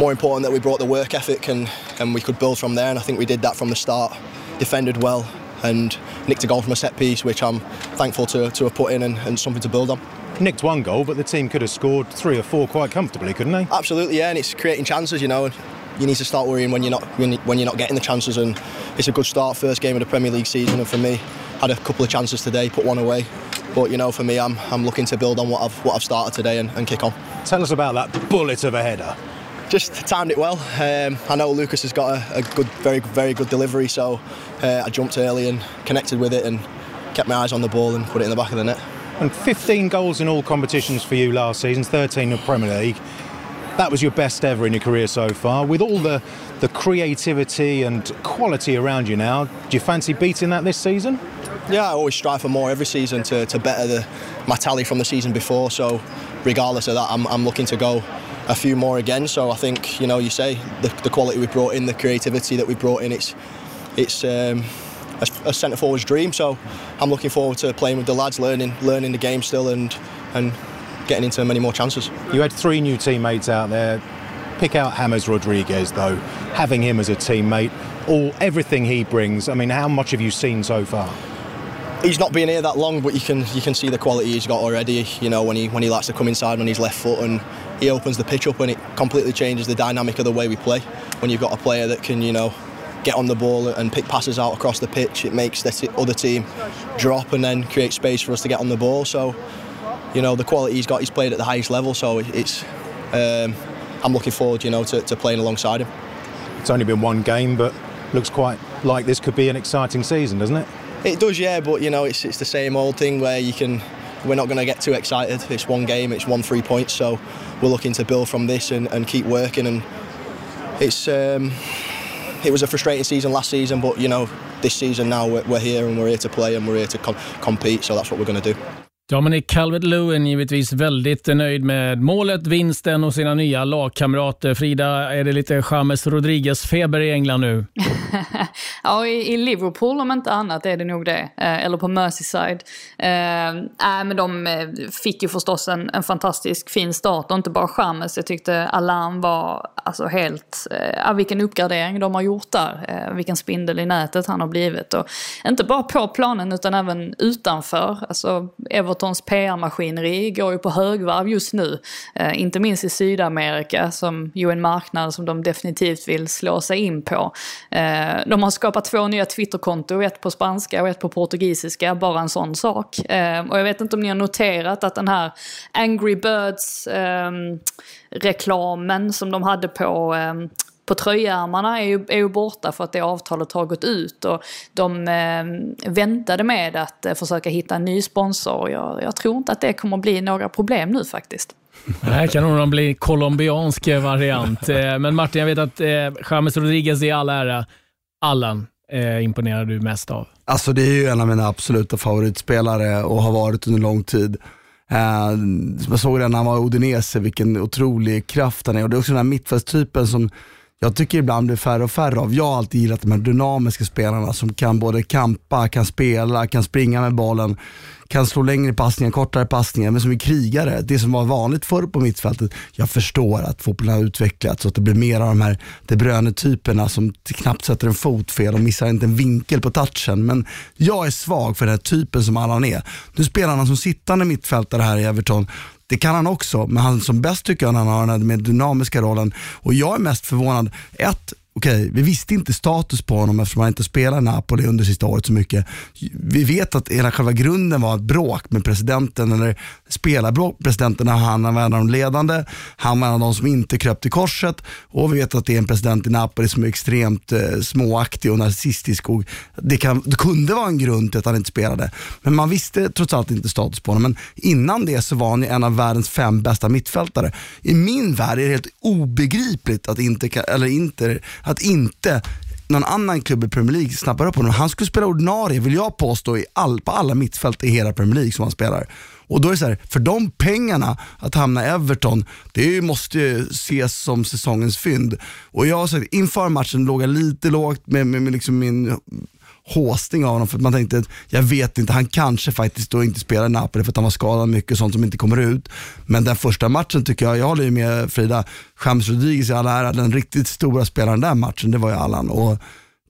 more important that we brought the work ethic and, and we could build from there and I think we did that from the start defended well and nicked a goal from a set piece, which I'm thankful to, to have put in and, and something to build on. Nicked one goal, but the team could have scored three or four quite comfortably, couldn't they? Absolutely, yeah, and it's creating chances, you know. You need to start worrying when you're not when, when you're not getting the chances, and it's a good start, first game of the Premier League season, and for me, had a couple of chances today, put one away, but you know, for me, I'm I'm looking to build on what I've what I've started today and, and kick on. Tell us about that bullet of a header just timed it well. Um, I know Lucas has got a, a, good, very, very good delivery, so uh, I jumped early and connected with it and kept my eyes on the ball and put it in the back of the net. And 15 goals in all competitions for you last season, 13 in the Premier League. That was your best ever in your career so far. With all the, the creativity and quality around you now, do you fancy beating that this season? Yeah, I always strive for more every season to, to better the, my tally from the season before. So, regardless of that, I'm, I'm looking to go a few more again. So I think you know you say the, the quality we brought in, the creativity that we brought in, it's it's um, a, a centre forward's dream. So I'm looking forward to playing with the lads, learning learning the game still, and and getting into many more chances. You had three new teammates out there. Pick out James Rodriguez though, having him as a teammate, all everything he brings. I mean, how much have you seen so far? he's not been here that long, but you can you can see the quality he's got already. You know when he when he likes to come inside on his left foot and he opens the pitch up and it completely changes the dynamic of the way we play. When you've got a player that can you know get on the ball and pick passes out across the pitch, it makes the other team drop and then create space for us to get on the ball. So you know the quality he's got, he's played at the highest level. So it's um, I'm looking forward you know to, to playing alongside him. It's only been one game, but looks quite like this could be an exciting season, doesn't it? It does, yeah, but you know, it's it's the same old thing where you can. We're not going to get too excited. It's one game, it's one three points, so we're looking to build from this and, and keep working. And it's um, it was a frustrating season last season, but you know, this season now we're, we're here and we're here to play and we're here to com compete. So that's what we're going to do. Dominic Calvert-Lewin givetvis väldigt nöjd med målet, vinsten och sina nya lagkamrater. Frida, är det lite James Rodriguez-feber i England nu? ja, i, Liverpool om inte annat är det nog det. Eh, eller på Merseyside. Eh, äh, men de eh, fick ju förstås en, en fantastisk fin start och inte bara James. Jag tyckte Alarm var alltså helt, eh, vilken uppgradering de har gjort där. Eh, vilken spindel i nätet han har blivit. Och inte bara på planen utan även utanför. Alltså Everton Evertons PR-maskineri går ju på högvarv just nu. Eh, inte minst i Sydamerika som ju är en marknad som de definitivt vill slå sig in på. Eh, de har skapat två nya twitterkonton, ett på spanska och ett på portugisiska, bara en sån sak. Eh, och jag vet inte om ni har noterat att den här Angry Birds eh, reklamen som de hade på eh, på tröjärmarna är ju, är ju borta för att det avtalet har gått ut och de eh, väntade med att eh, försöka hitta en ny sponsor. Jag, jag tror inte att det kommer att bli några problem nu faktiskt. Det här kan nog bli colombiansk variant. Eh, men Martin, jag vet att eh, James Rodriguez i all ära. Allan eh, imponerar du mest av? Alltså det är ju en av mina absoluta favoritspelare och har varit under lång tid. Eh, jag såg det när han var i Udinese, vilken otrolig kraft han är. Och det är också den här mittfältstypen som jag tycker ibland blir färre och färre av. Jag har alltid gillat de här dynamiska spelarna som kan både kampa, kan spela, kan springa med bollen, kan slå längre passningar, kortare passningar, men som är krigare. Det som var vanligt förr på mittfältet. Jag förstår att fotbollen har utvecklats och att det blir mer av de här De Bruyne-typerna som knappt sätter en fot fel och missar inte en vinkel på touchen. Men jag är svag för den här typen som Allan är. Nu spelarna som sittande mittfältare här i Everton det kan han också, men han som bäst tycker jag när han har den här med dynamiska rollen. Och jag är mest förvånad, ett, okej, okay, vi visste inte status på honom eftersom han inte spelade i Napoli under sista året så mycket. Vi vet att hela själva grunden var ett bråk med presidenten, eller spelarbråk med presidenten han var en av de ledande, han var en av de som inte kröp till korset och vi vet att det är en president i Napoli som är extremt eh, småaktig och narcissistisk och det, kan, det kunde vara en grund till att han inte spelade. Men man visste trots allt inte status på honom. Men innan det så var han en av världens fem bästa mittfältare. I min värld är det helt obegripligt att inte, eller inte att inte någon annan klubb i Premier League snappar upp honom. Han skulle spela ordinarie, vill jag påstå, i all, på alla mittfält i hela Premier League som han spelar. Och då är det så här, för de pengarna att hamna i Everton, det måste ju ses som säsongens fynd. Och jag har sagt, inför matchen låg jag lite lågt med, med, med liksom min håsning av honom för att man tänkte, jag vet inte, han kanske faktiskt då inte spelar i Napoli för att han var skadad mycket sånt som inte kommer ut. Men den första matchen tycker jag, jag håller ju med Frida, James Rodriguez i alla ära, den riktigt stora spelaren den matchen, det var ju Allan. Och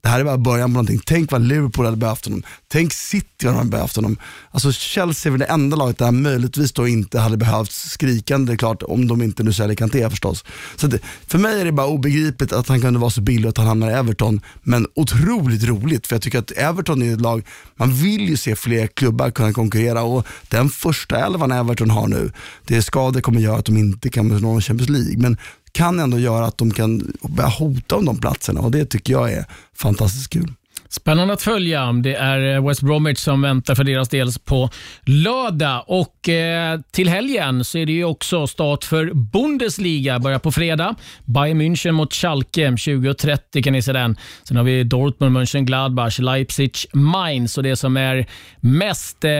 det här är bara början på någonting. Tänk vad Liverpool hade behövt honom. Tänk City hade behövt honom. Alltså Chelsea är väl det enda laget där han möjligtvis då inte hade behövt skrikande, klart, om de inte nu säljer Kanté förstås. Så det, för mig är det bara obegripligt att han kunde vara så billig att han hamnar i Everton. Men otroligt roligt, för jag tycker att Everton är ett lag, man vill ju se fler klubbar kunna konkurrera och den första elvan Everton har nu, det skador kommer göra att de inte kan nå Champions League. Men kan ändå göra att de kan börja hota om de platserna och det tycker jag är fantastiskt kul. Spännande att följa. Det är eh, West Bromwich som väntar för deras del på lördag. Och eh, Till helgen så är det ju också start för Bundesliga. Börjar på fredag. Bayern München mot Schalke 20.30 kan ni se den. Sen har vi Dortmund, München, Gladbach, Leipzig, Mainz. Och det som är mest eh,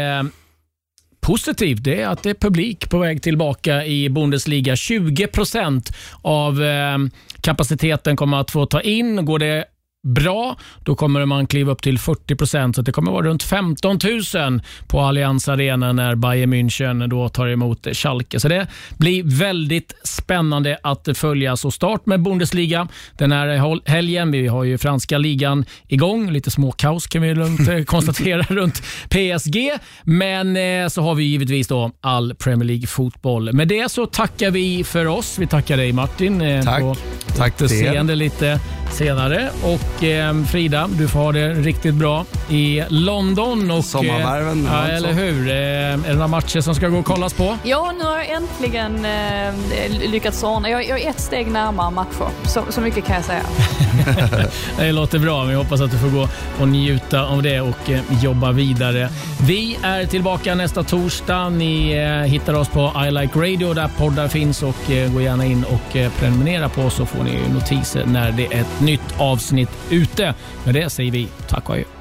positivt det är att det är publik på väg tillbaka i Bundesliga. 20 procent av eh, kapaciteten kommer att få ta in. Går det bra, då kommer man kliva upp till 40 procent. Så det kommer vara runt 15 000 på Allianz Arena när Bayern München då tar emot Schalke. Så det blir väldigt spännande att följa. Så start med Bundesliga den här helgen. Vi har ju franska ligan igång. Lite småkaos kan vi lugnt eh, konstatera runt PSG. Men eh, så har vi givetvis då all Premier League-fotboll. Med det så tackar vi för oss. Vi tackar dig Martin. Eh, Tack. På Tack till lite senare. Och eh, Frida, du får ha det riktigt bra i London. Och, Sommarvärven. Eh, ja, eller hur? Eh, är det några matcher som ska gå och kollas på? Ja, nu har jag äntligen eh, lyckats ordna. Jag, jag är ett steg närmare matcher. Så, så mycket kan jag säga. det låter bra. Vi hoppas att du får gå och njuta av det och eh, jobba vidare. Vi är tillbaka nästa torsdag. Ni eh, hittar oss på I Like Radio där poddar finns och eh, gå gärna in och eh, prenumerera på oss så får ni notiser när det är ett nytt avsnitt ute. Med det säger vi tack och adjö.